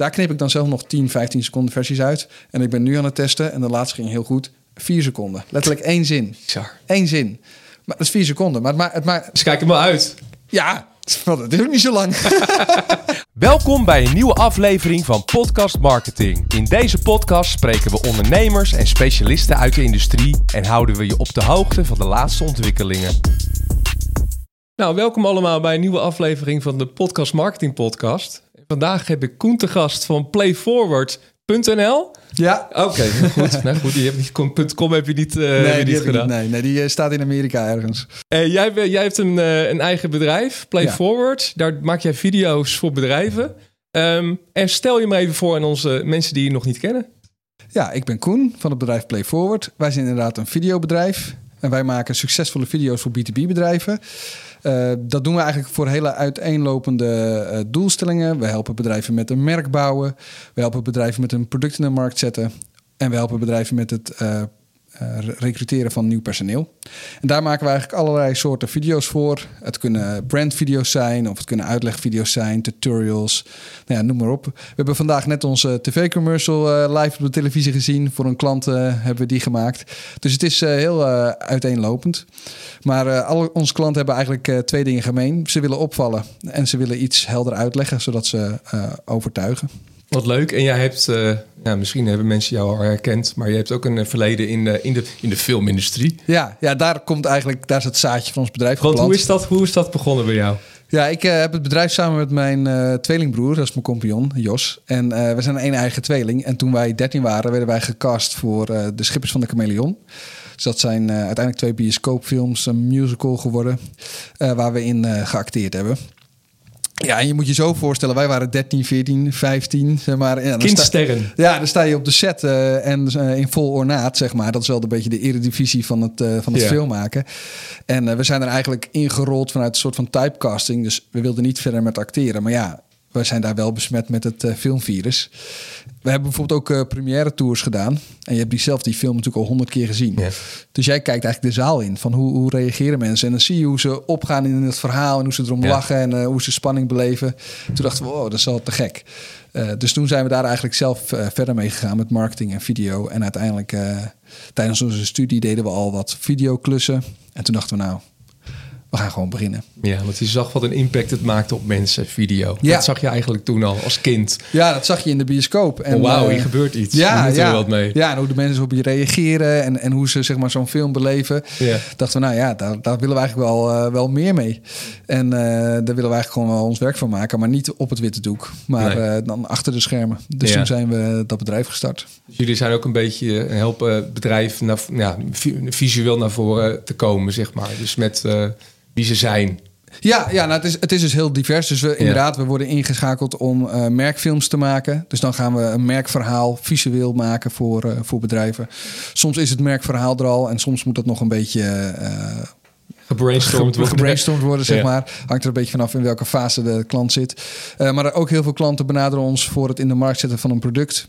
Daar knip ik dan zelf nog 10, 15 seconden versies uit. En ik ben nu aan het testen en de laatste ging heel goed. 4 seconden. Letterlijk één zin. Bizar. Eén zin. Maar dat is 4 seconden. Maar het maakt... Het Dus kijk er maar uit. ja, dat is ook niet zo lang. Welkom bij een nieuwe aflevering van Podcast Marketing. In deze podcast spreken we ondernemers en specialisten uit de industrie en houden we je op de hoogte van de laatste ontwikkelingen. Nou, welkom allemaal bij een nieuwe aflevering van de Podcast Marketing Podcast. Vandaag heb ik Koen te gast van playforward.nl. ja. Oké, goed. nou goed, die heb niet, .com heb je niet, eh, heb je Nee, niet die, gedaan. niet, nee, nee, die eh, staat in Amerika ergens. Eh, jij, jij hebt een, een eigen bedrijf, PlayForward. Daar maak jij video's voor bedrijven. Ehm, en stel je me even voor aan onze mensen die je nog niet kennen. Ja, ik ben Koen van het bedrijf PlayForward. Wij zijn inderdaad een videobedrijf. En wij maken succesvolle video's voor B2B-bedrijven. Eh, dat doen we eigenlijk voor hele uiteenlopende eh, doelstellingen. We helpen bedrijven met een merk bouwen. We helpen bedrijven met een product in de markt zetten. En we helpen bedrijven met het eh, recruteren van nieuw personeel. En daar maken we eigenlijk allerlei soorten video's voor. Het kunnen brandvideo's zijn, of het kunnen uitlegvideo's zijn, tutorials. Nou ja, noem maar op. We hebben vandaag net onze tv-commercial eh, live op de televisie gezien. Voor een klant eh, hebben we die gemaakt. Dus het is eh, heel eh, uiteenlopend. Maar eh alle onze klanten hebben eigenlijk eh, twee dingen gemeen. Ze willen opvallen en ze willen iets helder uitleggen, zodat ze eh, overtuigen. Wat leuk. En jij hebt, eh, ja, misschien hebben mensen jou al herkend, maar je hebt ook een eh, verleden in de, in de, in de filmindustrie. Ja, ja, daar komt eigenlijk, daar is het zaadje van ons bedrijf Want geplant. hoe is, dat, hoe is dat begonnen bij jou? Ja, ik eh, heb het bedrijf samen met mijn tweelingbroer, dat is mijn compagnon, Jos. En we zijn een eigen tweeling. En toen wij 13 waren, werden wij gecast voor de Schippers van de Chameleon. Dus dat zijn uiteindelijk twee bioscoopfilms, een musical geworden, waar we in geacteerd hebben. Ja, en je moet je zo voorstellen, wij waren 13, 14, 15, zeg maar. Ja, dan sta- Kindsterren. ja, dan sta je op de set eh, en eh, in vol ornaat, zeg maar. Dat is wel een beetje de eredivisie van het, eh, van het Ja. filmmaken. En we zijn er eigenlijk ingerold vanuit een soort van typecasting. Dus we wilden niet verder met acteren. Maar ja, we zijn daar wel besmet met het filmvirus. We hebben bijvoorbeeld ook eh première tours gedaan. En je hebt die zelf die film natuurlijk al honderd keer gezien. Dus jij kijkt eigenlijk de zaal in van hoe, hoe reageren mensen. En dan zie je hoe ze opgaan in het verhaal en hoe ze erom Ja. lachen en eh, hoe ze spanning beleven. Toen dachten we, wow, dat is wel te gek. Eh, dus toen zijn we daar eigenlijk zelf verder mee gegaan met marketing en video. En uiteindelijk tijdens onze studie deden we al wat videoklussen. En toen dachten we, nou, we gaan gewoon beginnen. Ja, want je zag wat een impact het maakte op mensen, video. Ja. Dat zag je eigenlijk toen al als kind. Ja, dat zag je in de bioscoop. En, En Wauw, eh, hier gebeurt iets. Ja, ja. er wat mee. ja, en hoe de mensen op je reageren en, en hoe ze zeg maar, zo'n film beleven. Ja. Dachten we, nou ja, daar, daar willen we eigenlijk wel, eh, wel meer mee. En eh, daar willen we eigenlijk gewoon wel ons werk van maken. Maar niet op het witte doek, maar Nee. dan achter de schermen. Dus Ja. toen zijn we dat bedrijf gestart. Dus jullie zijn ook een beetje een helpen bedrijf naar, ja, vi- visueel naar voren te komen, zeg maar. Dus met wie ze zijn. Ja, ja nou, het, is, het is dus heel divers. Dus we, inderdaad, we worden ingeschakeld om eh, merkfilms te maken. Dus dan gaan we een merkverhaal visueel maken voor, eh, voor bedrijven. Soms is het merkverhaal er al en soms moet dat nog een beetje eh, Gebrainstormd ge- worden. gebrainstormd worden, zeg Ja. maar. Hangt er een beetje vanaf in welke fase de klant zit. Eh, maar ook heel veel klanten benaderen ons voor het in de markt zetten van een product.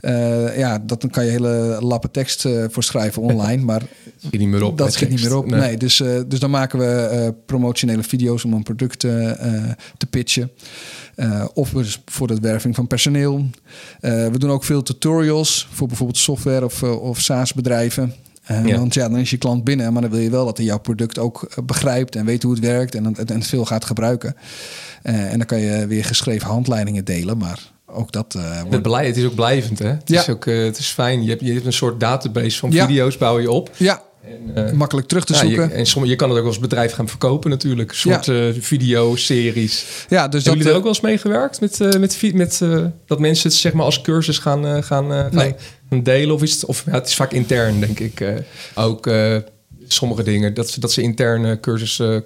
Eh, ja, dat dan kan je hele lappen tekst eh, voor schrijven online, maar Schiet niet meer op. dat schiet niet meer op. Nee, dus, eh, dus dan maken we eh, promotionele video's om een product eh, te pitchen. Of dus voor de werving van personeel. We doen ook veel tutorials voor bijvoorbeeld software of, of SaaS-bedrijven. Ja. Want ja, dan is je klant binnen, maar dan wil je wel dat hij jouw product ook begrijpt en weet hoe het werkt en, en, en veel gaat gebruiken. En dan kan je weer geschreven handleidingen delen, maar ook dat Het, blij, het is ook blijvend, hè? Het, Ja. is, ook, het is fijn. Je hebt, je hebt een soort database van Ja. video's, bouw je op. Ja, En, eh, makkelijk terug te ja, zoeken. je, en je kan het ook als bedrijf gaan verkopen natuurlijk. Soort eh video-series. ja, dus Hebben dat, jullie er eh, ook wel eens mee gewerkt? Met, eh, met, met, dat mensen het zeg maar als cursus gaan, gaan, gaan Nee. gaan delen? Of, is het, of ja, het is vaak intern, denk ik. ook sommige dingen. Dat, ze- dat ze interne cursussen...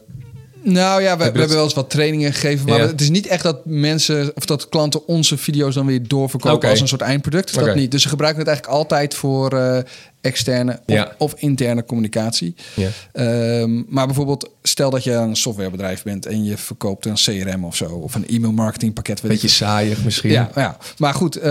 Nou ja, we, hebben wel eens wat trainingen gegeven. Maar Ja. het is niet echt dat mensen of dat klanten onze video's dan weer doorverkopen als een soort eindproduct. Dat niet. Dus ze gebruiken het eigenlijk altijd voor eh, externe of, Ja. of interne communicatie. Ja. Ehm, maar bijvoorbeeld, stel dat je een softwarebedrijf bent en je verkoopt een CRM of zo, of een e-mail marketing pakket. Beetje saaiig misschien. ja, ja, maar goed, eh,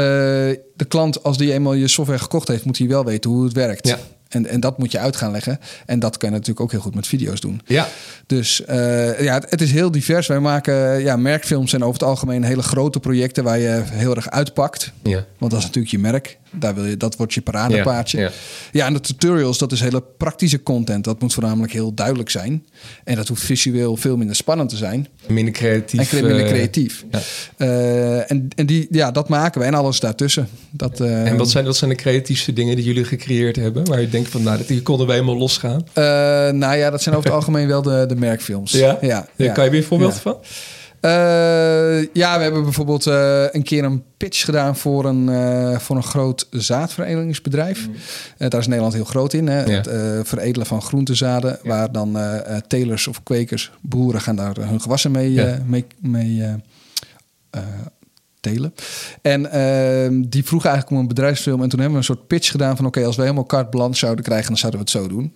de klant, als die eenmaal je software gekocht heeft, moet hij wel weten hoe het werkt. Ja. En, en dat moet je uit gaan leggen. En dat kan je natuurlijk ook heel goed met video's doen. Ja. Dus uh, ja, het, het, is heel divers. Wij maken ja, merkfilms zijn over het algemeen hele grote projecten waar je heel erg uitpakt. Ja. Want dat is natuurlijk je merk. Daar wil je, dat wordt je paradepaardje. Ja, ja. ja, en de tutorials, dat is hele praktische content. Dat moet voornamelijk heel duidelijk zijn. En dat hoeft visueel veel minder spannend te zijn. Minder creatief. En minder creatief. ja. Uh, en en die, ja, dat maken we en alles daartussen. Dat, uh, en wat zijn, wat zijn de creatiefste dingen die jullie gecreëerd hebben? Waar je denkt van, nou, die konden we helemaal losgaan? Nou ja, dat zijn over het algemeen wel de, de merkfilms. Ja? ja, ja. Kan je weer een voorbeeld van? Uh, ja, we hebben bijvoorbeeld uh, een keer een pitch gedaan voor een, uh, voor een groot zaadveredelingsbedrijf. Mm. daar is Nederland heel groot in. Hè? Ja. Het verdelen van groentezaden. Ja. Waar dan telers of kwekers, boeren gaan daar hun gewassen mee, Ja. mee, mee telen. En ehm, die vroeg eigenlijk om een bedrijfsfilm. En toen hebben we een soort pitch gedaan van... oké, als we helemaal carte blanche zouden krijgen... dan zouden we het zo doen.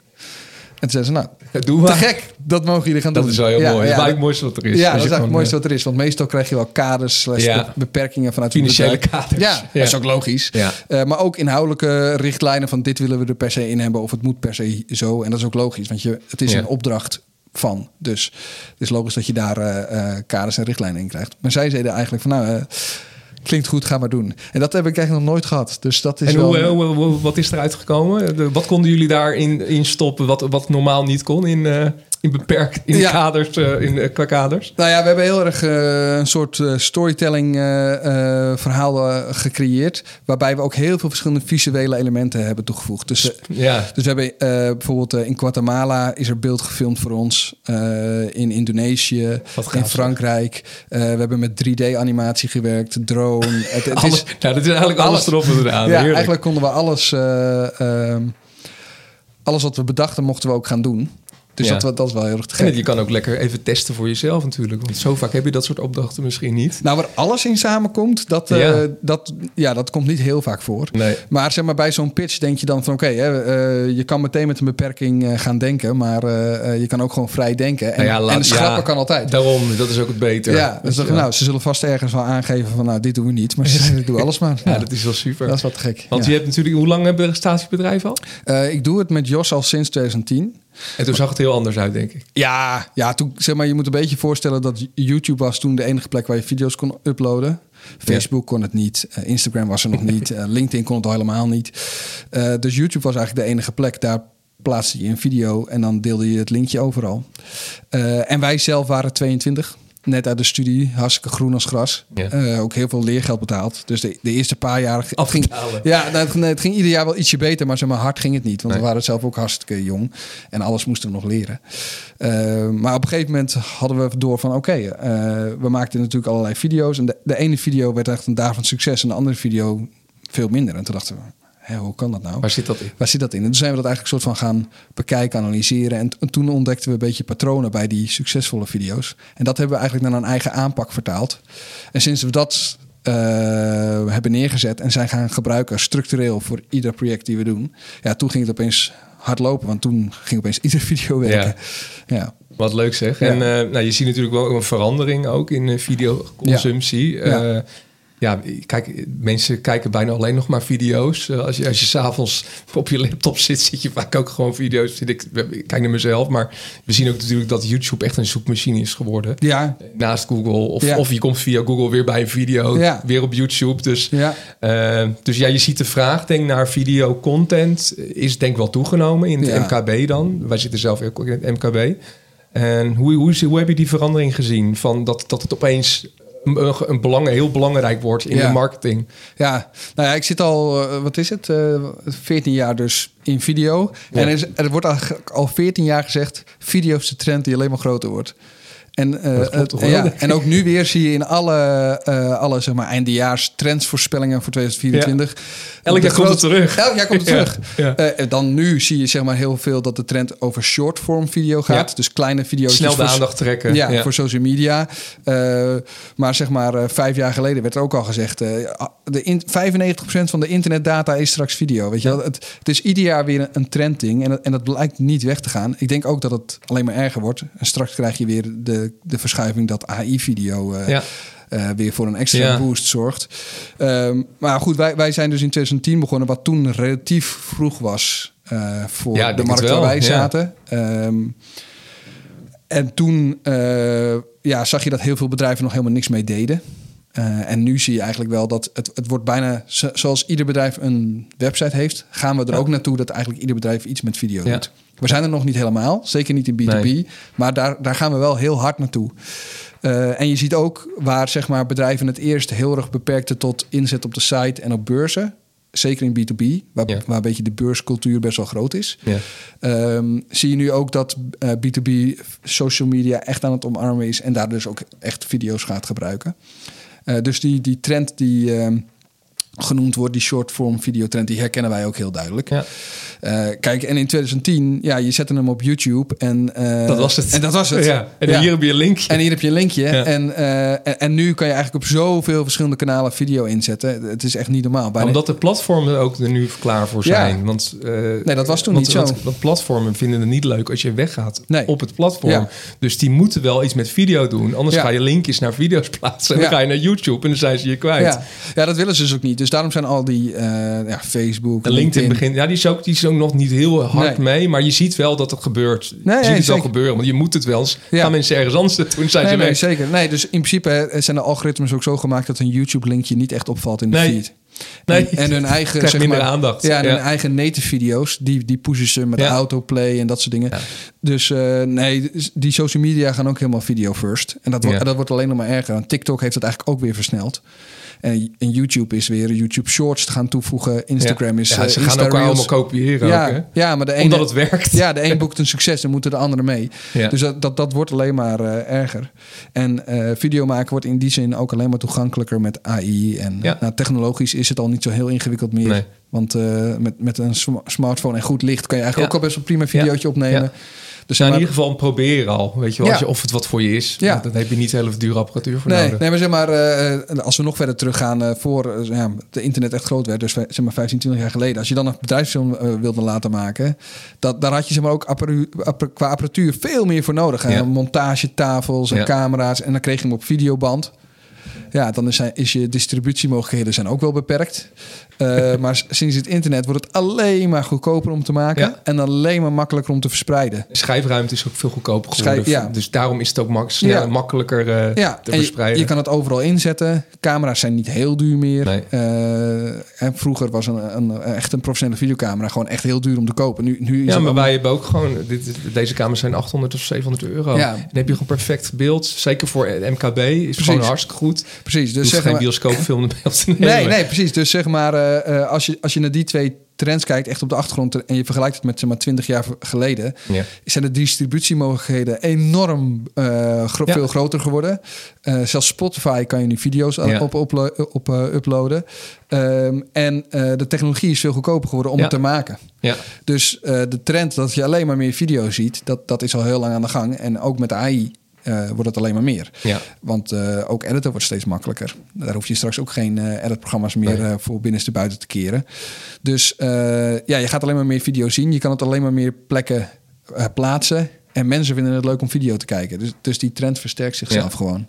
En toen zeiden ze, nou, Doe te maar. gek. Dat mogen jullie gaan Dat doen. is wel heel Ja, mooi. ja, dat is dat- eigenlijk het mooiste wat er is. ja, dat is eigenlijk het mooiste wat er is. Want meestal krijg je wel kaders, beperkingen vanuit Financiële kaders. Ja, dat is ook logisch. Eh, maar ook inhoudelijke richtlijnen van dit willen we er per se in hebben of het moet per se zo. En dat is ook logisch, want je, het is een opdracht van. Dus het is logisch dat je daar eh, eh, kaders en richtlijnen in krijgt. Maar zij zeiden eigenlijk van nou, eh, klinkt goed, ga maar doen. En dat heb ik eigenlijk nog nooit gehad. Dus dat is En wel... hoe, hoe- hoe- wat is eruit gekomen? Wat konden jullie daarin in stoppen wat, wat normaal niet kon in, eh, in beperkt in Ja. kaders, eh, in, eh, qua kaders? Nou ja, we hebben heel erg eh, een soort storytelling verhaal gecreëerd. Waarbij we ook heel veel verschillende visuele elementen hebben toegevoegd. Dus, Ja, dus we hebben bijvoorbeeld in Guatemala is er beeld gefilmd voor ons. In Indonesië, in. Frankrijk. We hebben met 3D-animatie gewerkt, drone. Het, het alles, is, nou, dat is eigenlijk alles, alles. erop en eraan. ja, eigenlijk konden we alles, eh, ehm, alles wat we bedachten, mochten we ook gaan doen. Dus Ja. dat, dat is wel heel erg te En gek. je kan ook lekker even testen voor jezelf natuurlijk. Want zo vaak heb je dat soort opdrachten misschien niet. Nou, waar alles in samenkomt, dat, eh, Ja. dat, ja, dat komt niet heel vaak voor. Nee. Maar zeg maar, bij zo'n pitch denk je dan van... oké, eh, je kan meteen met een beperking eh, gaan denken... maar je kan ook gewoon vrij denken. En, Nou ja, laat- en schrappen ja, kan altijd. Daarom, dat is ook het beter. ja, dus nou, ze zullen vast ergens wel aangeven van... nou, dit doen we niet, maar ze zeggen, doe alles maar. Ja, dat is wel super. dat is wat gek. Want je hebt natuurlijk, hoe lang hebben we een statiebedrijf al? Ik doe het met Jos al sinds 2010. En toen zag het heel anders uit, denk ik. Ja, ja toen, zeg maar, je moet een beetje voorstellen dat YouTube was toen de enige plek waar je video's kon uploaden. Facebook kon het niet, eh, Instagram was er nog niet, eh, LinkedIn kon het al helemaal niet. Eh, dus YouTube was eigenlijk de enige plek. Daar plaatste je een video en dan deelde je het linkje overal. En wij zelf waren 22. Net uit de studie, hartstikke groen als gras. Ja. Eh, ook heel veel leergeld betaald. Dus de, de eerste paar jaar g- ging, Afbetalen. ja, nou, het, nee, het ging ieder jaar wel ietsje beter, maar zeg maar hard ging het niet. Want Nee. we waren zelf ook hartstikke jong en alles moesten we nog leren. Eh, maar op een gegeven moment hadden we door van oké, eh, we maakten natuurlijk allerlei video's. En de, de ene video werd echt een dag van succes en de andere video veel minder. En toen dachten we, hè, hoe kan dat nou? Waar zit dat in? Waar zit dat in? En toen zijn we dat eigenlijk soort van gaan bekijken, analyseren. En, toen ontdekten we een beetje patronen bij die succesvolle video's. En dat hebben we eigenlijk naar een eigen aanpak vertaald. En sinds we dat eh, hebben neergezet en zijn gaan gebruiken structureel voor ieder project die we doen, ja, toen ging het opeens hard lopen. Want toen ging opeens iedere video werken. Ja. Wat leuk zeg. Ja. En eh, nou, je ziet natuurlijk wel een verandering ook in eh, videoconsumptie. Ja. Ja. Ja. kijk, mensen kijken bijna alleen nog maar video's. Eh, als je, als je s'avonds op je laptop zit, zit je vaak ook gewoon video's. Ik, ik kijk naar mezelf, maar we zien ook natuurlijk dat YouTube echt een zoekmachine is geworden. Ja, Naast Google. Of, Ja. of je komt via Google weer bij een video, Ja. weer op YouTube. Dus ja. eh, dus ja, je ziet de vraag denk naar videocontent is denk ik wel toegenomen in het Ja. MKB dan. Wij zitten zelf ook in het MKB. En hoe, hoe, hoe heb je die verandering gezien? Van dat, dat het opeens een, een belang, heel belangrijk wordt in Ja. de marketing. Ja, nou ja, ik zit al, eh, wat is het, eh 14 jaar dus in video. Ja. En er, is, er wordt eigenlijk al 14 jaar gezegd, video is de trend die alleen maar groter wordt. En, eh, klopt eh, ja, en ook nu weer zie je in alle, eh, alle zeg maar, eindejaars trendsvoorspellingen voor 2024. Elk jaar komt het terug. Elk jaar komt het Ja, terug. dan nu zie je zeg maar heel veel dat de trend over short-form video gaat. Dus kleine video's. Snel de aandacht trekken. Ja, voor social media. Maar zeg maar, vijf jaar geleden werd er ook al gezegd... de in, 95% van de internetdata is straks video. Weet je wel? Het, het is ieder jaar weer een, een trendding. En, en dat blijkt niet weg te gaan. Ik denk ook dat het alleen maar erger wordt. En straks krijg je weer de de, verschuiving dat AI-video eh, Ja. eh, weer voor een extra Ja. boost zorgt. Ehm, maar goed, wij, wij zijn dus in 2010 begonnen, wat toen relatief vroeg was eh, voor Ja, de markt waar wij ja. zaten. Ehm, en toen ja, zag je dat heel veel bedrijven nog helemaal niks mee deden. En nu zie je eigenlijk wel dat het, het wordt bijna zo- zoals ieder bedrijf een website heeft, gaan we er ook naartoe dat eigenlijk ieder bedrijf iets met video doet. We zijn er nog niet helemaal, zeker niet in B2B, Nee. maar daar, daar gaan we wel heel hard naartoe. Eh, en je ziet ook waar zeg maar, bedrijven het eerst heel erg beperkten tot inzet op de site en op beurzen. Zeker in B2B, waar, Ja. waar een beetje de beurscultuur best wel groot is. Ja. Ehm, zie je nu ook dat eh, B2B social media echt aan het omarmen is en daar dus ook echt video's gaat gebruiken. Eh, dus die, die trend die ehm, genoemd wordt, die short-form videotrend, die herkennen wij ook heel duidelijk. Ja. Eh, kijk, en in 2010, ja, je zette hem op YouTube en eh, Dat was het. En dat was het. Ja. En Ja. hier heb je een linkje. En hier heb je een linkje. En, eh, en, en nu kan je eigenlijk op zoveel verschillende kanalen video inzetten. Het is echt niet normaal. Bijna- Omdat de platformen ook er nu klaar voor zijn. Want, Nee, dat was toen want, niet zo. Want, want platformen vinden het niet leuk als je weggaat Nee. op het platform. Dus die moeten wel iets met video doen. Anders ga je linkjes naar video's plaatsen. En dan ga je naar YouTube en dan zijn ze je kwijt. ja. ja, dat willen ze dus ook niet. Dus daarom zijn al die eh, ja, Facebook, En LinkedIn begint, ja, die is, ook, die is ook nog niet heel hard Nee. mee, maar je ziet wel dat het gebeurt. Nee, je ziet nee, het wel gebeuren, want je moet het wel eens. Ja. Gaan mensen ergens anders naartoe, zijn Nee, ze nee, weg. zeker. Nee, dus in principe zijn de algoritmes ook zo gemaakt dat een YouTube-linkje niet echt opvalt in de Nee. feed. Nee. En, en hun eigen, zeg minder maar, aandacht. Ja, en Ja. hun eigen native video's, die, die pushen ze met Ja. autoplay en dat soort dingen. Dus eh, nee, die social media gaan ook helemaal video first. En dat, wordt Ja. dat wordt alleen nog maar erger. Want TikTok heeft het eigenlijk ook weer versneld. En, en YouTube is weer YouTube Shorts te gaan toevoegen. Instagram ja. is Ja, eh, ze gaan elkaar Reels. allemaal kopiëren Ja, ook, hè? ja, maar de ene, Omdat het werkt. Ja, de een boekt een succes, dan moeten de andere mee. Dus dat, dat, dat wordt alleen maar eh, erger. En video maken wordt in die zin ook alleen maar toegankelijker met AI. En nou, technologisch is het al niet zo heel ingewikkeld meer. Nee. Want met, met een sm- smartphone en goed licht kan je eigenlijk ook al best wel prima een videootje opnemen. Dus Nou, in ieder geval een proberen al. Weet je wel, Ja. als je, of het wat voor je is. Ja. Dan heb je niet hele dure apparatuur voor Nee, nodig. nee, maar zeg maar, eh, als we nog verder teruggaan eh, voor eh, ja, de internet echt groot werd, dus zeg maar 15, 20 jaar geleden, als je dan een bedrijfsfilm wilde laten maken, dat, daar had je zeg maar ook apparu- appa- qua apparatuur veel meer voor nodig. Ja. Montagetafels en camera's en dan kreeg je hem op videoband. Ja, dan is, hij- is je distributiemogelijkheden zijn ook wel beperkt. Eh, maar sinds het internet wordt het alleen maar goedkoper om te maken Ja. en alleen maar makkelijker om te verspreiden. Schijfruimte is ook veel goedkoper geworden. Schijf- ja. Dus daarom is het ook mak sneller, Ja. makkelijker eh, Ja, te en verspreiden. je kan het overal inzetten. Camera's zijn niet heel duur meer. Nee. Eh, en vroeger was een, een, echt een professionele videocamera gewoon echt heel duur om te kopen. Nu, nu is ja, maar wij hebben ook gewoon... Dit, deze kamers zijn 800 of 700 euro. Ja. Dan heb je gewoon perfect beeld. Zeker voor MKB is gewoon hartstikke goed. Precies, Dus zeg geen maar, bioscoopfilm beeld te nemen. nee, nee, precies. Dus zeg maar, eh, eh, als, je, als je naar die twee trends kijkt, echt op de achtergrond, en je vergelijkt het met zeg maar 20 jaar geleden, Ja. zijn de distributiemogelijkheden enorm eh, gro- Ja. veel groter geworden. Eh, zelfs Spotify kan je nu video's Ja. op, op, op uploaden. Ehm, en de technologie is veel goedkoper geworden om het te maken. Ja. Dus de trend dat je alleen maar meer video's ziet, dat, dat is al heel lang aan de gang. En ook met AI eh, wordt het alleen maar meer. Ja. Want eh, ook editen wordt steeds makkelijker. Daar hoef je straks ook geen eh editprogramma's meer Nee. voor binnenste buiten te keren. Dus ja, je gaat alleen maar meer video zien. Je kan het alleen maar meer plekken plaatsen. En mensen vinden het leuk om video te kijken. Dus, dus die trend versterkt zichzelf Ja. gewoon.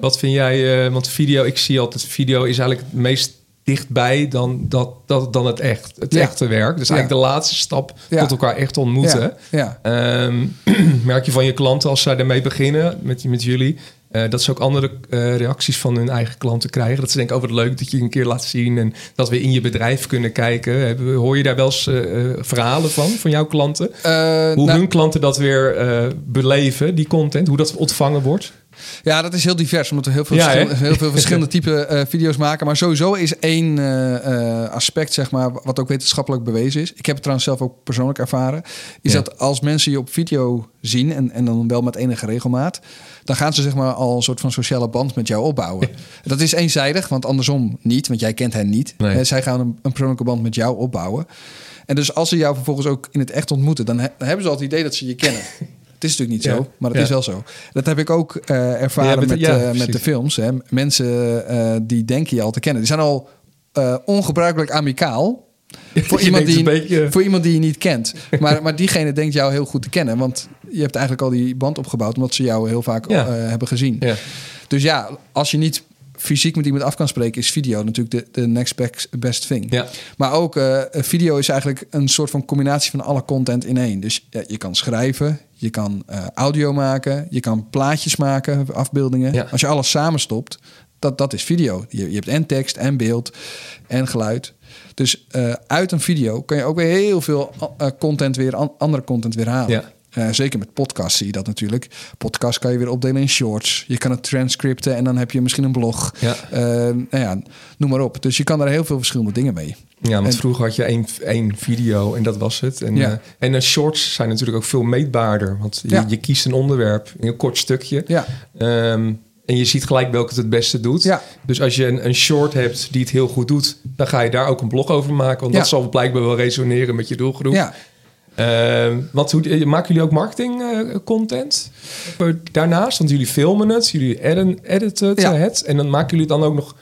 Wat vind jij, want video, ik zie altijd video is eigenlijk het meest dichtbij dan, dat, dat, dan het echt, het Ja. echte werk. Dus Ja. eigenlijk de laatste stap Ja. tot elkaar echt ontmoeten. Ja, ja. Ehm, merk je van je klanten als zij ermee beginnen met, met jullie, eh, dat ze ook andere eh, reacties van hun eigen klanten krijgen. Dat ze denken, oh wat leuk dat je een keer laat zien en dat we in je bedrijf kunnen kijken. Hoor je daar wel eens eh, verhalen van, van jouw klanten? Hoe nou, hun klanten dat weer beleven, die content, hoe dat ontvangen wordt? Ja, dat is heel divers, omdat we heel veel, Ja, heel veel verschillende type eh, video's maken. Maar sowieso is één eh, eh, aspect, zeg maar, wat ook wetenschappelijk bewezen is. Ik heb het trouwens zelf ook persoonlijk ervaren. Is Ja. dat als mensen je op video zien, en, en dan wel met enige regelmaat, dan gaan ze zeg maar al een soort van sociale band met jou opbouwen. Dat is eenzijdig, want andersom niet, want jij kent hen niet. Nee. Zij gaan een, een persoonlijke band met jou opbouwen. En dus als ze jou vervolgens ook in het echt ontmoeten, dan, he- dan hebben ze al het idee dat ze je kennen. Het is natuurlijk niet Ja. zo, maar het Ja. is wel zo. Dat heb ik ook eh, ervaren met met, eh, met de films. Hè. Mensen eh, die denken je al te kennen. Die zijn al ongebruikelijk amicaal. Voor iemand, die, beetje- voor iemand die je niet kent. Maar, maar diegene denkt jou heel goed te kennen. Want je hebt eigenlijk al die band opgebouwd... omdat ze jou heel vaak Ja. hebben gezien. Ja. Dus ja, als je niet fysiek met iemand af kan spreken... is video natuurlijk de, de next best- thing. Ja. Maar ook video is eigenlijk een soort van combinatie van alle content in één. Dus ja, je kan schrijven, je kan eh, audio maken... je kan plaatjes maken, afbeeldingen. Ja. Als je alles samenstopt, dat, dat is video. Je, je hebt en tekst en beeld en geluid... Dus eh, uit een video kan je ook weer heel veel eh, content weer, an- andere content weer halen. Ja. Eh, zeker met podcast zie je dat natuurlijk. Podcast kan je weer opdelen in shorts. Je kan het transcripten en dan heb je misschien een blog. Ja. Eh, nou ja, noem maar op. Dus je kan daar heel veel verschillende dingen mee. Ja, want En- vroeger had je één, één video en dat was het. En, Ja. eh, en de shorts zijn natuurlijk ook veel meetbaarder. Want je, Ja. je kiest een onderwerp in een kort stukje. Ja, Ehm, en je ziet gelijk welke het het beste doet. Ja. Dus als je een, een short hebt die het heel goed doet... dan ga je daar ook een blog over maken. Want dat zal blijkbaar wel resoneren met je doelgroep. ja. Ehm, want hoe, eh, maken jullie ook marketing eh, content daarnaast? Want jullie filmen het, jullie editen, editen het, Ja. het. En dan maken jullie dan ook nog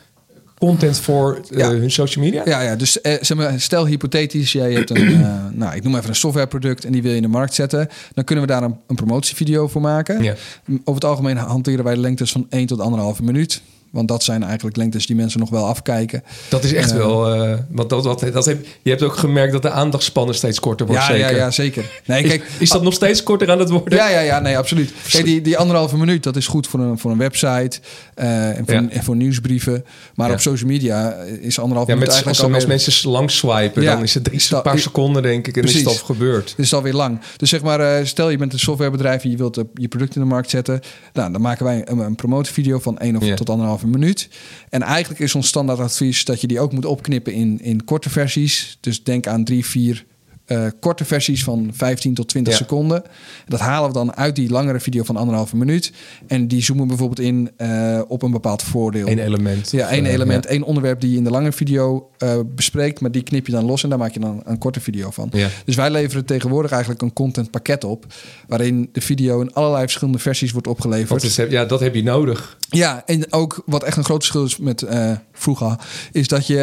content voor eh, Ja. hun social media? ja, ja. Dus eh, zeg maar, stel hypothetisch, jij hebt een, nou, ik noem even een softwareproduct en die wil je in de markt zetten. Dan kunnen we daar een, een promotievideo voor maken. Ja. Over het algemeen hanteren wij lengtes van 1 tot 1,5 minuut. Want dat zijn eigenlijk lengtes die mensen nog wel afkijken. Dat is echt Eh, wel... eh, want dat, dat, dat heb, je hebt ook gemerkt dat de aandachtspannen steeds korter wordt, Ja, zeker? ja, ja, zeker. Nee, Is, kijk, is dat nog steeds korter aan het worden? Ja, ja, ja, nee, absoluut. Kijk, die, die anderhalve minuut, dat is goed voor een, voor een website eh, en, voor, Ja. en voor nieuwsbrieven. Maar Ja. op social media is anderhalve Ja, minuut met, als, eigenlijk als alweer... mensen langs swipen, dan is het drie, Is dat- een paar seconden, denk ik, en Precies. is het al gebeurd. Dus alweer lang. Dus zeg maar, stel je bent een softwarebedrijf en je wilt je product in de markt zetten. Nou, dan maken wij een, een promotievideo van 1 of tot minuut. En eigenlijk is ons standaardadvies dat je die ook moet opknippen in, in korte versies. Dus denk aan drie, vier eh, korte versies van 15 tot 20 Ja. seconden. Dat halen we dan uit die langere video van anderhalve minuut. En die zoomen bijvoorbeeld in eh, op een bepaald voordeel. Eén element. Ja, één eh, element, ja. één onderwerp die je in de lange video bespreekt, maar die knip je dan los en daar maak je dan een korte video van. Ja. Dus wij leveren tegenwoordig eigenlijk een contentpakket op, waarin de video in allerlei verschillende versies wordt opgeleverd. Het is- ja, dat heb je nodig. Ja, en ook wat echt een groot verschil is met vroeger, is dat je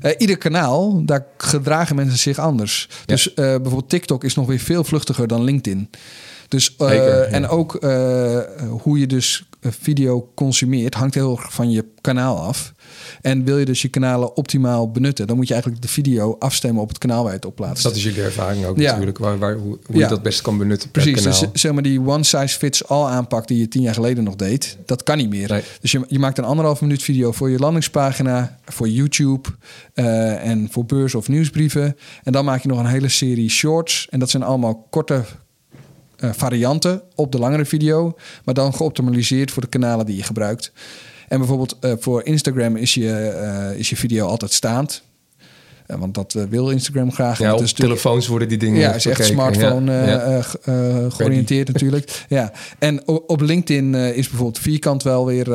eh, ieder kanaal, daar gedragen mensen zich anders. Dus eh, bijvoorbeeld TikTok is nog weer veel vluchtiger dan LinkedIn. Dus, eh, Zeker, ja. En ook eh, hoe je dus eh, video consumeert, hangt heel erg van je kanaal af. En wil je dus je kanalen optimaal benutten, dan moet je eigenlijk de video afstemmen op het kanaal waar je het op plaatst. Dat is jullie ervaring ook Ja. natuurlijk. Waar, waar, hoe hoe Ja. je dat best kan benutten per Precies, kanaal. dus zeg maar die one size fits all aanpak die je tien jaar geleden nog deed, dat kan niet meer. Nee. Dus je, je maakt een anderhalf minuut video voor je landingspagina, voor YouTube en voor beurs of nieuwsbrieven. En dan maak je nog een hele serie shorts. En dat zijn allemaal korte eh, varianten op de langere video, maar dan geoptimaliseerd voor de kanalen die je gebruikt. En bijvoorbeeld eh, voor Instagram is je, eh, is je video altijd staand. Eh, want dat eh, wil Instagram graag. Ja, op telefoons worden die dingen ja, is echt smartphone Ja, eh, georiënteerd natuurlijk. Ja. En op LinkedIn is bijvoorbeeld vierkant wel weer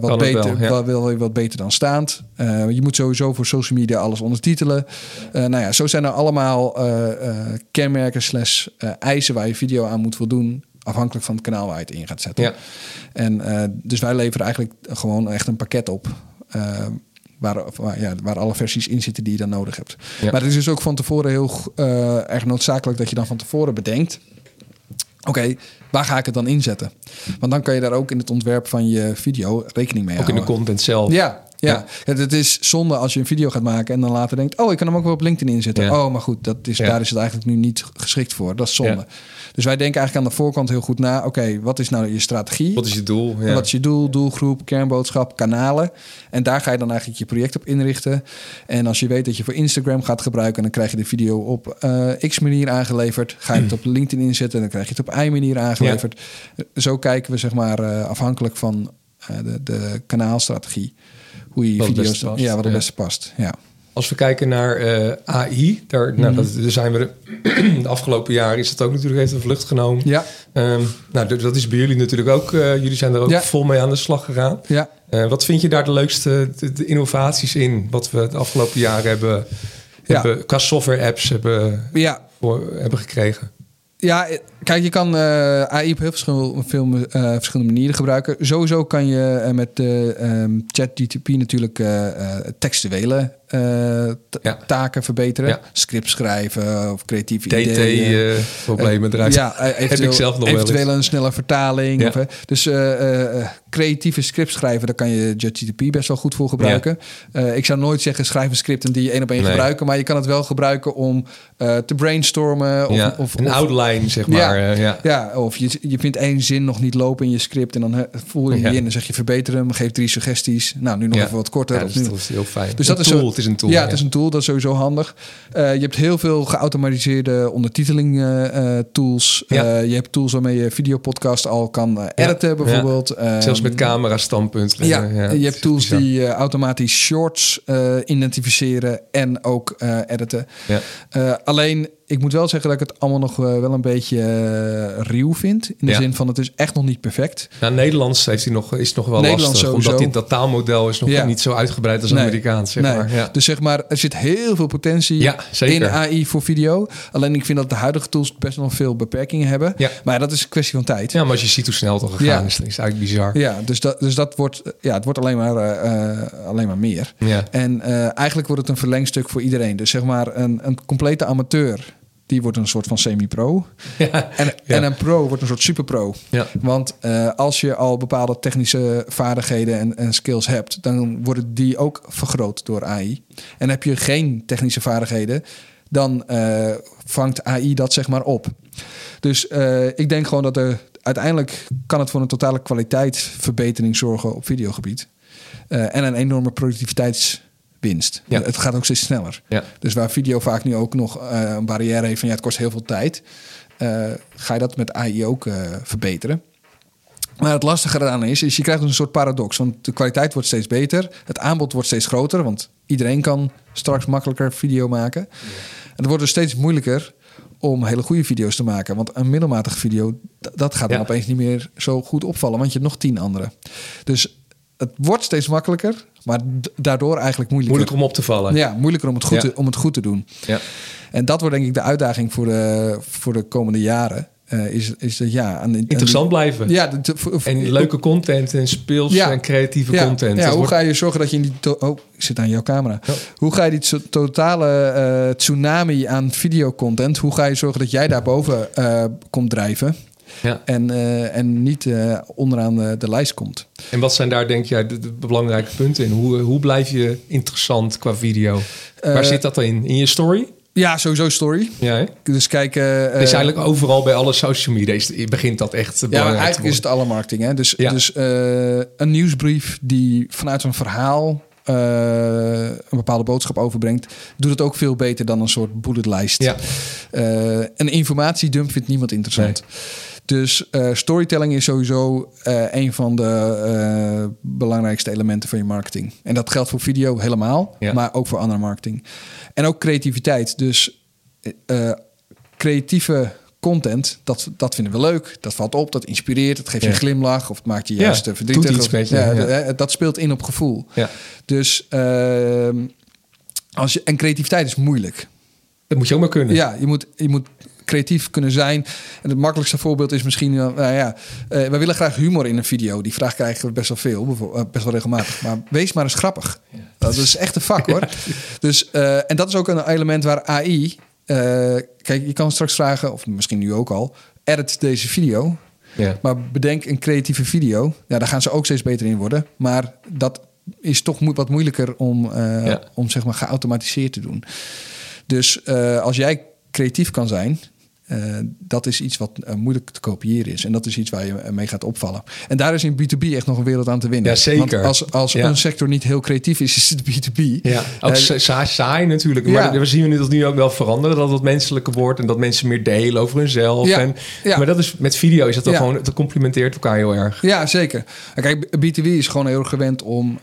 wat, Kan beter, wel, weer wat beter dan staand. Je moet sowieso voor social media alles ondertitelen. Nou ja, zo zijn er allemaal kenmerken slash eisen waar je video aan moet voldoen. Afhankelijk van het kanaal waar je het in gaat zetten. Ja. En dus wij leveren eigenlijk gewoon echt een pakket op. waar, waar, ja, waar alle versies in zitten die je dan nodig hebt. Ja. Maar het is dus ook van tevoren heel eh, erg noodzakelijk dat je dan van tevoren bedenkt. Oké, waar ga ik het dan inzetten? Want dan kan je daar ook in het ontwerp van je video rekening mee Ook in de houden. content zelf. Ja, ja. Ja. Het, is zonde als je een video gaat maken en dan later denkt... oh, ik kan hem ook wel op LinkedIn inzetten. Ja. Oh, maar goed, dat is, daar is het eigenlijk nu niet geschikt voor. Dat is zonde. Dus wij denken eigenlijk aan de voorkant heel goed na... oké, wat is nou je strategie? Wat is je doel? Wat is je doel, doelgroep, kernboodschap, kanalen? En daar ga je dan eigenlijk je project op inrichten. En als je weet dat je voor Instagram gaat gebruiken, dan krijg je de video op eh, X manier aangeleverd. Ga je het op LinkedIn inzetten, dan krijg je het op Y manier aangeleverd. Zo kijken we zeg maar eh, afhankelijk van eh, de, de kanaalstrategie. Hoe je het video's ja, wat het beste past. Ja. Als we kijken naar eh, AI, daar, Mhm. nou, dat, daar zijn we de, de afgelopen jaren is dat ook natuurlijk een vlucht genomen. Ja, Ehm, nou, dat- is bij jullie natuurlijk ook. eh, jullie zijn er ook Ja. vol mee aan de slag gegaan. ja. Eh, wat vind je daar de leukste de, de innovaties in? Wat we de afgelopen jaren hebben, Ja. hebben qua software apps hebben, ja. voor, hebben gekregen? Ja, kijk, je kan eh, AI op heel verschil- veel eh, verschillende manieren gebruiken. Sowieso kan je eh, met de ehm ChatGTP natuurlijk textuele Ja. taken verbeteren. Ja. Script schrijven of creatieve ideeën. TT-problemen eruit. Ja, eventueel, Heb ik zelf nog wel eventueel een snelle vertaling. Ja. Of, dus creatieve script schrijven, daar kan je JetGTP best wel goed voor gebruiken. Ik zou nooit zeggen schrijf een script en die één op één Nee. gebruiken, maar je kan het wel gebruiken om te brainstormen. Of, of, een outline, zeg maar. Eh, ja. ja, of je, je vindt één zin nog niet lopen in je script en dan voel je Ja. die in en zeg je verbeter hem, geef drie suggesties. Nou, nu nog Ja. even wat korter. Ja, of nu- dat is heel fijn. dus Een dat is zo, het is een tool. Ja, het is een tool. Dat is sowieso handig. Eh, je hebt heel veel geautomatiseerde ondertiteling eh, eh, tools. Ja. Eh, je hebt tools waarmee je videopodcast al kan editen, bijvoorbeeld. Zelfs Ehm, met camera standpunt. Ja, je hebt tools bizar. die automatisch shorts eh, identificeren en ook eh, editen. Ja. Eh, alleen, ik moet wel zeggen dat ik het allemaal nog eh, wel een beetje eh, ruw vind. In de Ja. zin van, het is echt nog niet perfect. Nou, Nederlands heeft hij nog, is nog wel Nederlands lastig. sowieso. Omdat dit, dat taalmodel is nog Ja. niet zo uitgebreid als Nee. Amerikaans. Zeg Nee. maar. Ja. Dus zeg maar, er zit heel veel potentie in AI voor video. Alleen ik vind dat de huidige tools best wel veel beperkingen hebben. Maar dat is een kwestie van tijd. ja, maar als je ziet hoe snel het al gegaan is, dan is het eigenlijk bizar. Ja, dus dat, dus dat wordt, ja, het wordt alleen maar, eh, eh, alleen maar meer. En eh, eigenlijk wordt het een verlengstuk voor iedereen. Dus zeg maar een, een complete amateur, die wordt een soort van semi-pro. Ja. En, Ja. en een pro wordt een soort super-pro. Ja. Want eh, als je al bepaalde technische vaardigheden en, en skills hebt, dan worden die ook vergroot door AI. En heb je geen technische vaardigheden, dan eh, vangt AI dat zeg maar op. Dus eh, ik denk gewoon dat er uiteindelijk kan het voor een totale kwaliteitsverbetering zorgen op videogebied. En een enorme Ja. Het gaat ook steeds sneller. Ja. Dus waar video vaak nu ook nog eh, een barrière heeft van ja, het kost heel veel tijd, eh, ga je dat met AI ook eh, verbeteren. Maar het lastige eraan is, is je krijgt dus een soort paradox. Want de kwaliteit wordt steeds beter, het aanbod wordt steeds groter, want iedereen kan straks makkelijker video maken. En het wordt dus steeds moeilijker om hele goede video's te maken. Want een middelmatige video, dat gaat dan Ja. opeens niet meer zo goed opvallen, want je hebt nog tien andere. Dus het wordt steeds makkelijker, maar daardoor eigenlijk moeilijker. Moeilijk om op te vallen. Ja, moeilijker om het goed, Ja. te, om het goed te doen. Ja. En dat wordt denk ik de uitdaging voor de, voor de komende jaren. Eh, is, is dat ja, aan, aan- Interessant blijven. Ja, de- En leuke content en speels Ja. en creatieve ja, content. Ja, Dat hoe wordt- ga je zorgen dat je in die... oh, ik zit aan jouw camera. Hoe ga je die to- totale eh, tsunami aan videocontent... hoe ga je zorgen dat jij daarboven eh komt drijven... ja. en, eh, en niet eh, onderaan de, de lijst komt? En wat zijn daar denk jij de, de belangrijke punten in? Hoe, hoe blijf je interessant qua video? Waar Eh, zit dat in? In je story? Ja, sowieso story. Ja, hè? Dus. Het is eigenlijk overal bij alle social media is, begint dat echt Ja, te eigenlijk is het alle marketing. Hè? Dus, Ja. dus eh, een nieuwsbrief die vanuit een verhaal eh, een bepaalde boodschap overbrengt, doet het ook veel beter dan een soort bulletlijst. Ja. Eh, een informatiedump vindt niemand interessant. Dus eh, storytelling is sowieso eh, een van de eh, belangrijkste elementen van je marketing. En dat geldt voor video helemaal, Ja. maar ook voor andere marketing. En ook creativiteit. Dus creatieve content, dat, dat vinden we leuk. Dat valt op, dat inspireert, het geeft je Ja. een glimlach of het maakt je Ja, juist eh, verdrietig. of- ja, ja. Dat speelt in op gevoel. Ja. Dus ehm, als je, en creativiteit is moeilijk. Dat moet je ook maar kunnen. Ja, je moet, je moet creatief kunnen zijn. En het makkelijkste voorbeeld is misschien... eh, nou ja, eh, we willen graag humor in een video. Die vraag krijgen we best wel veel, eh, best wel regelmatig. Maar wees maar eens grappig. Dat is echt een vak, hoor. Dus, en dat is ook een element waar AI... kijk, je kan straks vragen, of misschien nu ook al... edit deze video. Ja. Maar bedenk een creatieve video. Ja, daar gaan ze ook steeds beter in worden. Maar dat is toch wat moeilijker om, Ja. om zeg maar geautomatiseerd te doen. Dus als jij creatief kan zijn, eh, dat is iets wat eh, moeilijk te kopiëren is. En dat is iets waar je eh, mee gaat opvallen. En daar is in B2B echt nog een wereld aan te winnen. Ja, zeker. Want als, als Ja. een sector niet heel creatief is, is het B2B. Ja, ook sa- saai, saai natuurlijk. Ja. Maar we zien nu dat nu ook wel veranderen. Dat het menselijker wordt. En dat mensen meer delen over hunzelf. Ja, En, ja. Maar dat is met video is dat dan gewoon... Het complementeert elkaar heel erg. Ja, zeker. En Kijk, B2B is gewoon heel erg gewend om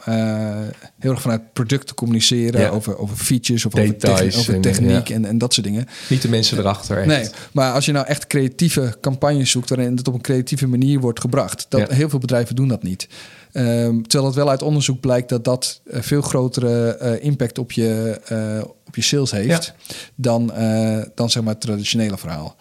heel erg vanuit product te communiceren. Over, over features of over, Details techni- over en, techniek ja. en, en dat soort dingen. Niet de mensen erachter. Echt. Nee, maar als je nou echt creatieve campagnes zoekt... waarin het op een creatieve manier wordt gebracht... Dat, Ja. heel veel bedrijven doen dat niet. Ehm, terwijl het wel uit onderzoek blijkt dat dat eh, veel grotere eh, impact op je, eh, op je sales heeft... dan, dan zeg maar het traditionele verhaal.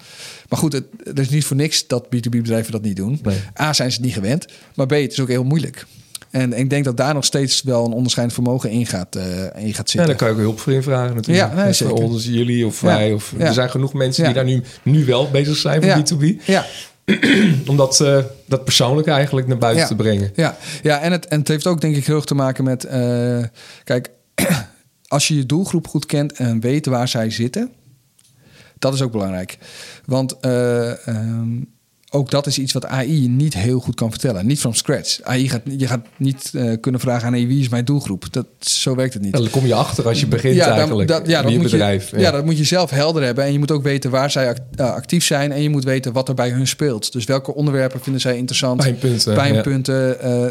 Maar goed, het, het is niet voor niks dat B2B-bedrijven dat niet doen. Nee. A, zijn ze het niet gewend. Maar B, het is ook heel moeilijk. En ik denk dat daar nog steeds wel een onderscheidend vermogen in gaat, uh, in gaat Ja, zitten. daar kan je ook hulp voor invragen natuurlijk. Ja, nee, zeker. jullie of Ja. wij. Of, Ja. Er zijn genoeg mensen die Ja. daar nu, nu wel bezig zijn voor Ja. B2B. ja, Om dat, eh, dat persoonlijk eigenlijk naar buiten Ja. te brengen. ja, ja en, het, en het heeft ook denk ik heel erg te maken met... eh, kijk, als je je doelgroep goed kent en weet waar zij zitten... dat is ook belangrijk. Want eh, ehm, ook dat is iets wat AI niet heel goed kan vertellen. Niet from scratch. AI gaat, je gaat niet eh, kunnen vragen aan wie is mijn doelgroep? Dat, zo werkt het niet. Dan kom je achter als je begint dan- eigenlijk. dat, ja, dat je moet bedrijf. Je, ja. dat moet je zelf helder hebben. En je moet ook weten waar zij eh, actief zijn. En je moet weten wat er bij hun speelt. Dus welke onderwerpen vinden zij interessant. Pijnpunten, Pijnpunten. eh,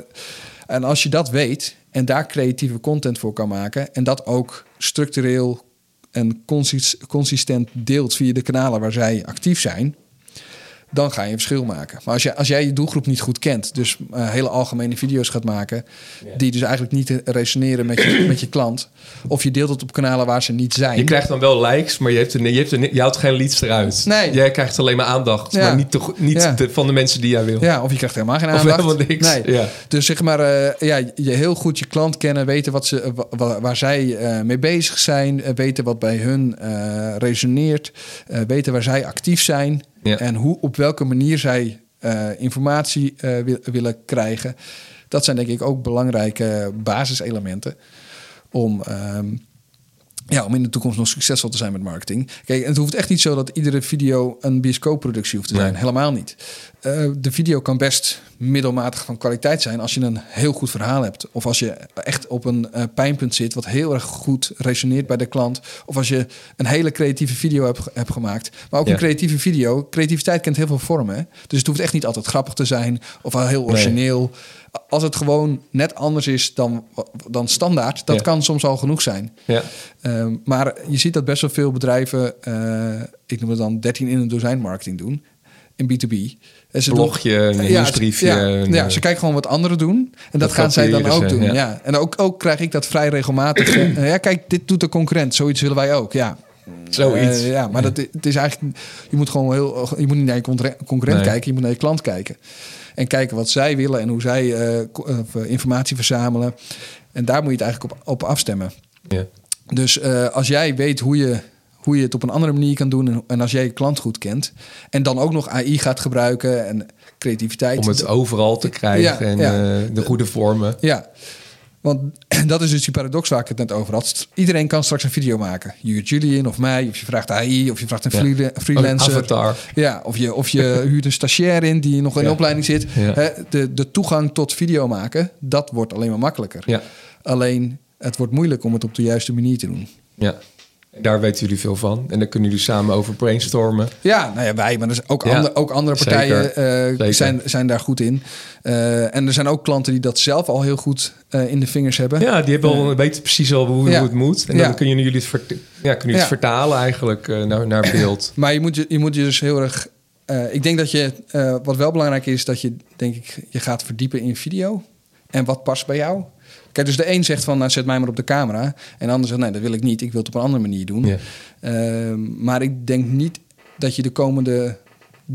en als je dat weet en daar creatieve content voor kan maken... en dat ook structureel en consis- consistent deelt via de kanalen waar zij actief zijn... dan ga je een verschil maken. Maar als, je, als jij je doelgroep niet goed kent... dus eh, hele algemene video's gaat maken... die dus eigenlijk niet resoneren met je, met je klant... of je deelt het op kanalen waar ze niet zijn... Je krijgt dan wel likes, maar je, hebt er, je, hebt er, je houdt geen leads eruit. Nee. Jij krijgt alleen maar aandacht, Ja. maar niet, te, niet Ja. de- van de mensen die jij wil. Ja, of je krijgt helemaal geen Of aandacht. helemaal niks, Nee. ja. Dus zeg maar, eh, ja, je heel goed je klant kennen, weten wat ze, wa- waar zij eh, mee bezig zijn, eh, weten wat bij hun eh, resoneert, eh, weten waar zij actief zijn Ja. en hoe, op welke manier zij eh, informatie eh, wil- willen krijgen. Dat zijn denk ik ook belangrijke basiselementen om. ehm, ja, om in de toekomst nog succesvol te zijn met marketing. Kijk, het hoeft echt niet zo dat iedere video een bioscoopproductie hoeft te zijn. Nee. Helemaal niet. Eh, de video kan best middelmatig van kwaliteit zijn als je een heel goed verhaal hebt. Of als je echt op een eh, pijnpunt zit wat heel erg goed resoneert bij de klant. Of als je een hele creatieve video hebt, hebt gemaakt. Maar ook Ja. een creatieve video. Creativiteit kent heel veel vormen. hè. Dus het hoeft echt niet altijd grappig te zijn of heel origineel. Als het gewoon net anders is dan, dan standaard, dat Ja. kan soms al genoeg zijn. Ja. Ehm, maar je ziet dat best wel veel bedrijven, eh, ik noem het dan 13 in een dozijn marketing doen. In B2B. En ze Blogje, een ja, nieuwsbriefje, Ja, eh, ze kijken gewoon wat anderen doen. En dat, gaan zij dan ook ze, doen. ja. En ook, ook krijg ik dat vrij regelmatig. Eh, ja, kijk, dit doet de concurrent. Zoiets willen wij ook. Ja, Zoiets. Eh, ja, maar Dat, het is eigenlijk. Je moet gewoon heel. Je moet niet naar je concurrent Nee. kijken. Je moet naar je klant kijken. En kijken wat zij willen en hoe zij informatie verzamelen. En daar moet je het eigenlijk op, op afstemmen. Ja. Dus als jij weet hoe je, hoe je het op een andere manier kan doen... En, en als jij je klant goed kent... en dan ook nog AI gaat gebruiken en creativiteit... Om het overal te krijgen Ja, en ja. eh, de goede vormen. Ja, want dat is dus die paradox waar ik het net over had. Iedereen kan straks een video maken. Je huurt Julian of mij, of je vraagt AI... of je vraagt een Ja. freelancer. Een avatar. Ja, of je, of je huurt een stagiair in die nog in opleiding zit. Hè, de, de toegang tot video maken, dat wordt alleen maar makkelijker. Ja. Alleen, het wordt moeilijk om het op de juiste manier te doen. Ja. Daar weten jullie veel van. En daar kunnen jullie samen over brainstormen. Ja, nou ja, wij, maar er zijn ook, Ja, ander- ook andere partijen zeker. eh, Zeker. zijn, zijn daar goed in. Eh, en er zijn ook klanten die dat zelf al heel goed eh, in de vingers hebben. Ja, die hebben al, weten precies al hoe, Ja. hoe het moet. En dan kunnen jullie het, vert- ja, kunnen jullie Ja. het vertalen eigenlijk naar, naar beeld. Maar je moet je, je moet je dus heel erg. ik denk dat je. wat wel belangrijk is, dat je, denk ik, je gaat verdiepen in video. En wat past bij jou. Kijk, dus de een zegt van, nou, zet mij maar op de camera. En de ander zegt, nee, dat wil ik niet. Ik wil het op een andere manier doen. Ja. Ehm, maar ik denk niet dat je de komende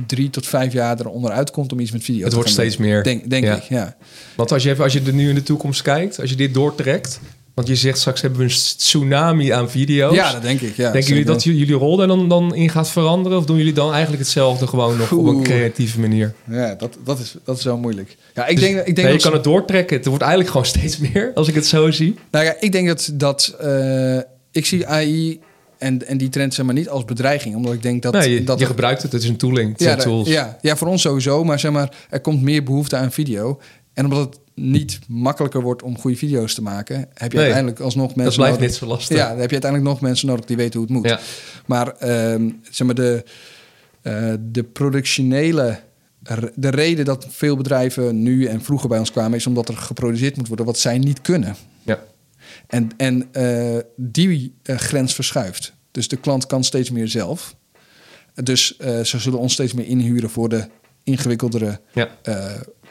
drie tot vijf jaar eronder uitkomt om iets met video Het te wordt gaan steeds doen. meer. Denk, denk Ja. ik, ja. Want als je, even, als je er nu in de toekomst kijkt, als je dit doortrekt... Want je zegt straks hebben we een tsunami aan video's. Ja, dat denk ik. Ja, Denken jullie dat jullie rol daar dan, dan in gaat veranderen? Of doen jullie dan eigenlijk hetzelfde gewoon nog op een creatieve manier? Ja, dat, dat, is, dat is wel moeilijk. Ja, ik Dus- denk, ik denk nee, je dat- kan het doortrekken. Het wordt eigenlijk gewoon steeds meer, als ik het zo zie. Nou ja, ik denk dat, dat eh, ik zie AI en, en die trend zeg maar niet als bedreiging. Omdat ik denk dat... nee, je, dat je gebruikt het, het is een tooling, het ja, zijn tools. ja, ja, voor ons sowieso. Maar zeg maar, er komt meer behoefte aan video. En omdat het niet makkelijker wordt om goede video's te maken... heb je Nee, uiteindelijk alsnog mensen dat blijft nodig. net zo lastig. Ja, dan heb je uiteindelijk nog mensen nodig die weten hoe het moet. Ja. Maar ehm, zeg maar, de, eh, de productionele... De reden dat veel bedrijven nu en vroeger bij ons kwamen... is omdat er geproduceerd moet worden wat zij niet kunnen. Ja. En, en eh, die eh, grens verschuift. Dus de klant kan steeds meer zelf. Dus ze zullen ons steeds meer inhuren voor de ingewikkeldere Ja.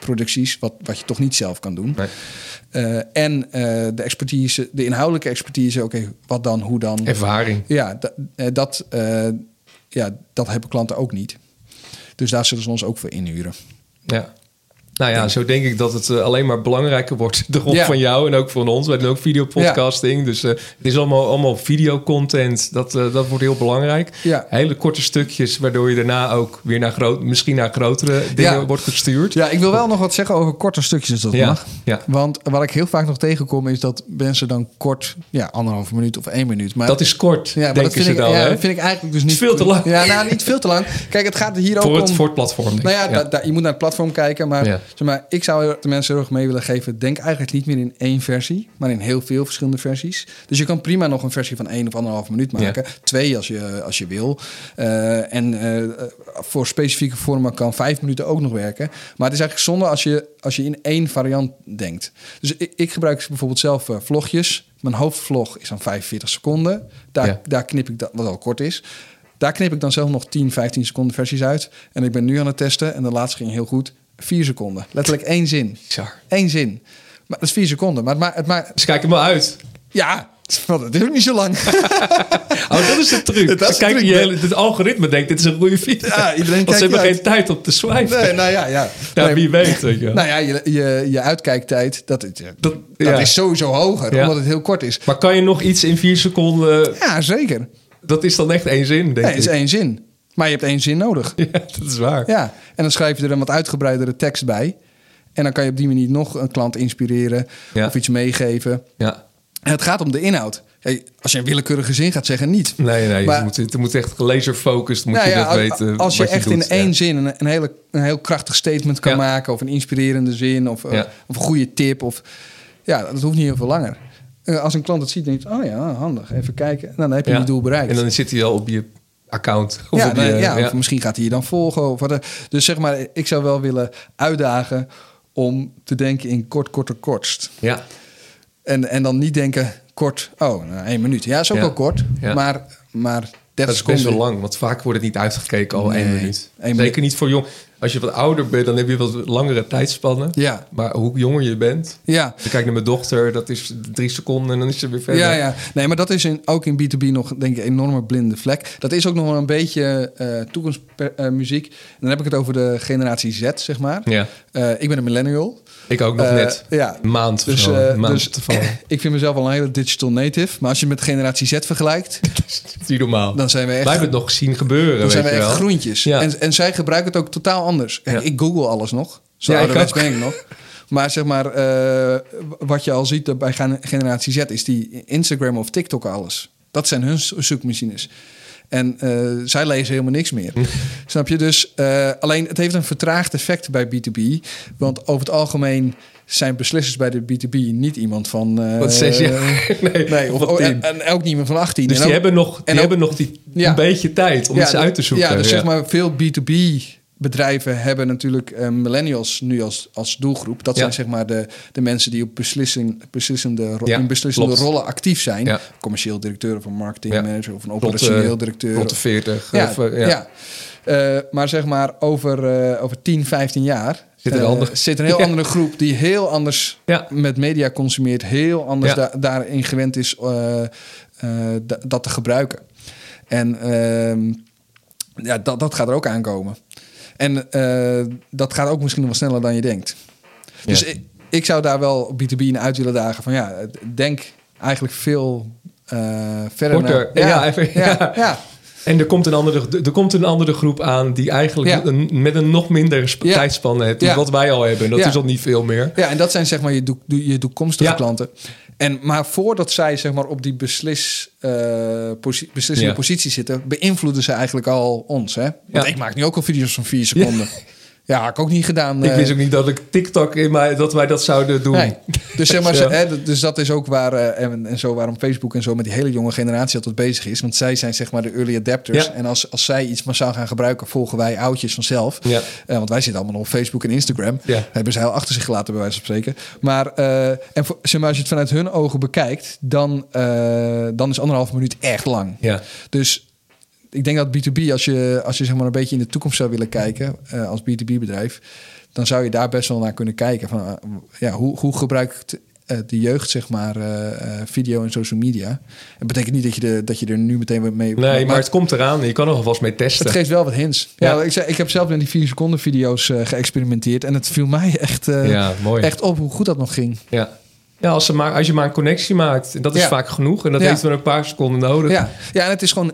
Producties, wat, wat je toch niet zelf kan doen. Nee. Eh, en eh, de expertise, de inhoudelijke expertise, oké, wat dan, hoe dan? Ervaring. Ja, eh, dat, ja, dat hebben klanten ook niet. Dus daar zullen ze ons ook voor inhuren. Ja. Nou ja, zo denk ik dat het eh, alleen maar belangrijker wordt. De rol Ja. van jou en ook van ons. Wij doen ook videopodcasting. Dus eh, het is allemaal, allemaal videocontent. Dat, eh, dat wordt heel belangrijk. Ja. Hele korte stukjes, waardoor je daarna ook weer naar groot, misschien naar grotere dingen wordt gestuurd. Ja, ik wil wel nog wat zeggen over korte stukjes, als dat Ja, mag. ja. Want wat ik heel vaak nog tegenkom is dat mensen dan kort, ja, anderhalve minuut of één minuut. Maar Dat is kort, ja, maar dat vind ik, dan. vind ik eigenlijk dus niet veel te lang. Ja, nou, niet veel te lang. Kijk, het gaat hier ook voor, het, om. voor het platform. Nou ja, ik. da- da- je moet naar het platform kijken. Maar. Zeg maar ik zou de mensen heel erg mee willen geven... denk eigenlijk niet meer in één versie... maar in heel veel verschillende versies. Dus je kan prima nog een versie van één of anderhalf minuut maken. Twee als je, als je wil. Eh, en eh, voor specifieke vormen kan vijf minuten ook nog werken. Maar het is eigenlijk zonde als je, als je in één variant denkt. Dus ik, ik gebruik bijvoorbeeld zelf eh, vlogjes. Mijn hoofdvlog is dan 45 seconden. Daar, Ja. daar knip ik dat, wat al kort is... Daar knip ik dan zelf nog 10, 15 seconden versies uit. En ik ben nu aan het testen. En de laatste ging heel goed. Vier seconden. Letterlijk één zin. Bizar. Eén zin. Maar dat is vier seconden. Maar het maakt... Het maakt Dus kijk er maar uit. ja, dat is ook niet zo lang. Oh, dat is de truc. Dat is truc. hele, het algoritme denkt, dit is een goede video. Ja, iedereen Want kijkt ze hebben geen tijd om te swipen. Nee, nou ja, ja. Ja, Nee, wie weet. Weet je. Nou ja, je, je, je uitkijktijd, dat, is- dat, Dat- dat ja. is sowieso hoger. Ja. Omdat het heel kort is. Maar kan je nog iets in vier seconden... Ja, zeker. Dat is dan echt één zin, denk Nee, het is één zin. Maar je hebt één zin nodig. Ja, dat is waar. Ja, en dan schrijf je er een wat uitgebreidere tekst bij. En dan kan je op die manier nog een klant inspireren Ja. of iets meegeven. Ja. En het gaat om de inhoud. Hey, als je een willekeurige zin gaat zeggen, niet. Nee, nee, Maar- je moet, het moet echt laser-focused, moet Nou je dat als- weten. Als je echt doet. in één Ja. zin een, een, hele, een heel krachtig statement kan maken... of een inspirerende zin of, eh, of een goede tip. Of, ja, dat hoeft niet heel veel langer. Eh, als een klant het ziet, denkt oh ja, handig, even kijken. Nou, dan heb je je doel bereikt. En dan zit hij al op je account. Of ja, op dan- je, ja, ja. Of misschien gaat hij je dan volgen. Of wat, dan- dus zeg maar, ik zou wel willen uitdagen om te denken in kort, korter, kortst. Ja. En, en dan niet denken kort, oh, nou, één minuut. Ja, is ook wel kort, maar, maar 30 Dat is best wel lang, want vaak wordt het niet uitgekeken al Nee, één minuut. één Zeker niet voor jong. Als je wat ouder bent, dan heb je wat langere tijdspannen. Ja. Maar hoe jonger je bent... Ja, je kijkt naar mijn dochter, dat is drie seconden en dan is ze weer verder. Ja, ja. Nee, maar dat is in, ook in B2B nog, denk ik, een enorme blinde vlek. Dat is ook nog wel een beetje eh toekomstmuziek. En dan heb ik het over de generatie Z, zeg maar. Ja. Eh, ik ben een millennial. Ik ook nog Eh, net. ja. Maand Dus, zo. eh, maand dus ik vind mezelf al een hele digital native. Maar als je met generatie Z vergelijkt, Niet normaal. dan zijn we echt, Wij hebben het nog zien gebeuren, dan zijn we echt wel. groentjes. Ja. En, en zij gebruiken het ook totaal anders. Kijk, Ja. ik google alles nog. Zo Ja, ouderwets ben ik nog. Maar zeg maar, eh, wat je al ziet bij gen- generatie Z... is die Instagram of TikTok alles. Dat zijn hun zo- zoekmachines. En eh, zij lezen helemaal niks meer. Snap je? Dus eh, alleen het heeft een vertraagd effect bij B2B. Want over het algemeen zijn beslissers bij de B2B niet iemand van... eh, Wat zes jaar? Nee, Nee, of oh, en, en ook niet meer van 18. Dus En die, ook- hebben nog, die en ook- hebben nog die, Ja. een beetje tijd om iets de- uit te zoeken. Ja, dus zeg maar veel B2B bedrijven hebben natuurlijk eh, millennials nu als, als doelgroep. Dat Ja. zijn zeg maar de, de mensen die op beslissing, beslissende, Ja, in beslissende klopt. rollen actief zijn. Ja. Commercieel directeur of een marketing Ja. manager of een operationeel eh, directeur. Rond de 40. ja, of, ja. ja. Eh, maar zeg maar over, over 10, 15 jaar Zit er ander- zit een heel andere groep die heel anders met media consumeert, heel anders da- daarin gewend is da- dat te gebruiken. En ehm, ja, dat, dat gaat er ook aankomen. En eh, dat gaat ook misschien nog wel sneller dan je denkt. Dus Ja. ik, ik zou daar wel op B2B in uit willen dagen van ja, denk eigenlijk veel eh, verder Korter. naar- Ja, even- ja, ja. En er komt, een andere, er komt een andere groep aan die eigenlijk een, met een nog minder tijdspanne heeft. dan. Wat wij al hebben. Dat is al niet veel meer. Ja, en dat zijn zeg maar je, je toekomstige klanten. En, maar voordat zij zeg maar, op die beslis, eh, posi- beslissende Ja. positie zitten, beïnvloeden ze eigenlijk al ons. Hè? Want Ja. ik maak nu ook al video's van vier seconden. Ja, had ik ook niet gedaan. Ik eh, wist ook niet dat ik TikTok in mij, dat wij dat zouden doen. Nee. Dus, zeg maar, Ja. hè, dus dat is ook waar, eh, en, en zo waarom Facebook en zo met die hele jonge generatie altijd bezig is. Want zij zijn zeg maar de early adapters. Ja. En als, als zij iets massaal gaan gebruiken, volgen wij oudjes vanzelf. Ja. Eh, want wij zitten allemaal nog op Facebook en Instagram. Ja. Hebben ze heel achter zich gelaten, bij wijze van spreken. Maar, eh, en voor, zeg maar als je het vanuit hun ogen bekijkt, dan, eh, dan is anderhalf minuut echt lang. Ja. Dus ik denk dat B2B, als je, als je zeg maar een beetje in de toekomst zou willen kijken, eh, als B2B-bedrijf, dan zou je daar best wel naar kunnen kijken. Van, eh, ja, hoe, hoe gebruikt eh, de jeugd, zeg maar, video en social media. Het betekent niet dat je, de, dat je er nu meteen mee... Nee, maar, het komt eraan. Je kan er alvast mee testen. Het geeft wel wat hints. Ja, Ja. ik, zei, ik heb zelf met die 4 seconden video's geëxperimenteerd. En het viel mij echt, ja, mooi. echt op hoe goed dat nog ging. Ja, ja als, ze maar, als je maar een connectie maakt, en dat is Ja. vaak genoeg. En dat Ja. heeft dan een paar seconden nodig. Ja, ja en het is gewoon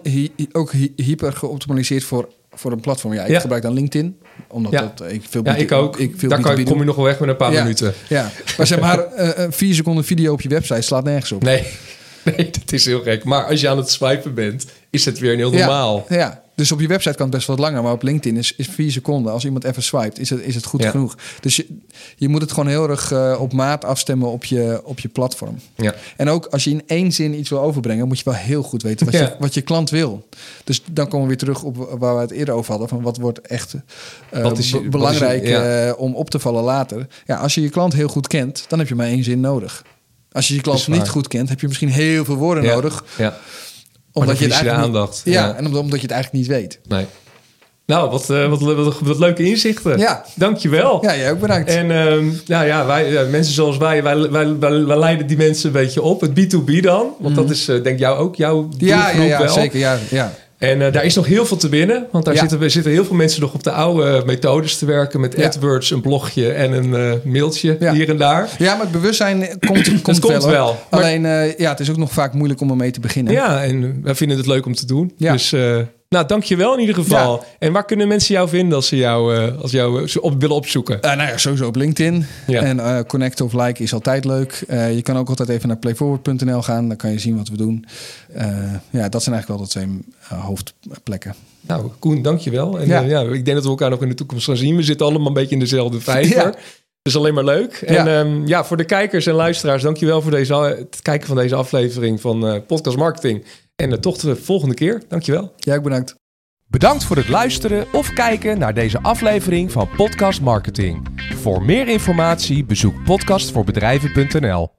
ook hy- hyper geoptimaliseerd voor, voor een platform. Ja, ik gebruik dan LinkedIn. Omdat dat, eh, ik veel Ja, B2 ik ook. Ik veel Daar kan, B2B kom je nog wel weg met een paar minuten. Ja, maar zeg maar, eh, een vier seconden video op je website slaat nergens op. Nee. nee, dat is heel gek. Maar als je aan het swipen bent, is het weer heel normaal. Ja, ja, dus op je website kan het best wat langer, maar op LinkedIn is, is vier seconden. Als iemand even swipet, is het, is het goed Ja. genoeg. Dus je, je moet het gewoon heel erg eh, op maat afstemmen op je, op je platform. Ja. En ook als je in één zin iets wil overbrengen, moet je wel heel goed weten wat, je, wat je klant wil. Dus dan komen we weer terug op waar we het eerder over hadden: van wat wordt echt eh, Wat is je- belangrijk is je- ja. eh, om op te vallen later. Ja, als je je klant heel goed kent, dan heb je maar één zin nodig. Als je je klant niet goed kent, heb je misschien heel veel woorden nodig. Ja. Omdat je het de eigenlijk niet- aandacht. Ja, Ja. en omdat, je het eigenlijk niet weet. Nee. Nou, wat, eh, wat, wat, wat leuke inzichten. Ja. Dankjewel. Ja, jij ook bedankt. En nou ja, wij, ja, mensen zoals wij, wij, wij, wij, wij leiden die mensen een beetje op. Het B2B dan, want dat is eh, denk ik jou ook jouw Mhm. ja, ja, doelgroep ja wel. zeker. Ja, ja. En eh, daar is nog heel veel te winnen. Want daar Ja. zitten, zitten heel veel mensen nog op de oude methodes te werken. Met Ja. AdWords, een blogje en een eh, mailtje Ja. hier en daar. ja, maar het bewustzijn komt, komt, komt hoor. wel. Alleen, eh, ja, het is ook nog vaak moeilijk om ermee te beginnen. Ja, en wij vinden het leuk om te doen. Ja. Dus nou, dankjewel in ieder geval. En waar kunnen mensen jou vinden als ze jou, eh, als jou eh, op, willen opzoeken? Eh, nou ja, sowieso op LinkedIn. Ja. En eh, connect of like is altijd leuk. Je kan ook altijd even naar playforward.nl gaan. Dan kan je zien wat we doen. Ja, dat zijn eigenlijk wel de twee hoofdplekken. Nou, Koen, dankjewel. En ja, ik denk dat we elkaar nog in de toekomst gaan zien. We zitten allemaal een beetje in dezelfde vijver. Ja. Dus alleen maar leuk. En Ja. ja. ja, voor de kijkers en luisteraars, dankjewel voor deze, het kijken van deze aflevering van eh, Podcast Marketing. En uh, tot de volgende keer. Dankjewel. Jij ook bedankt. Bedankt voor het luisteren of kijken naar deze aflevering van Podcast Marketing. Voor meer informatie bezoek podcastvoorbedrijven.nl.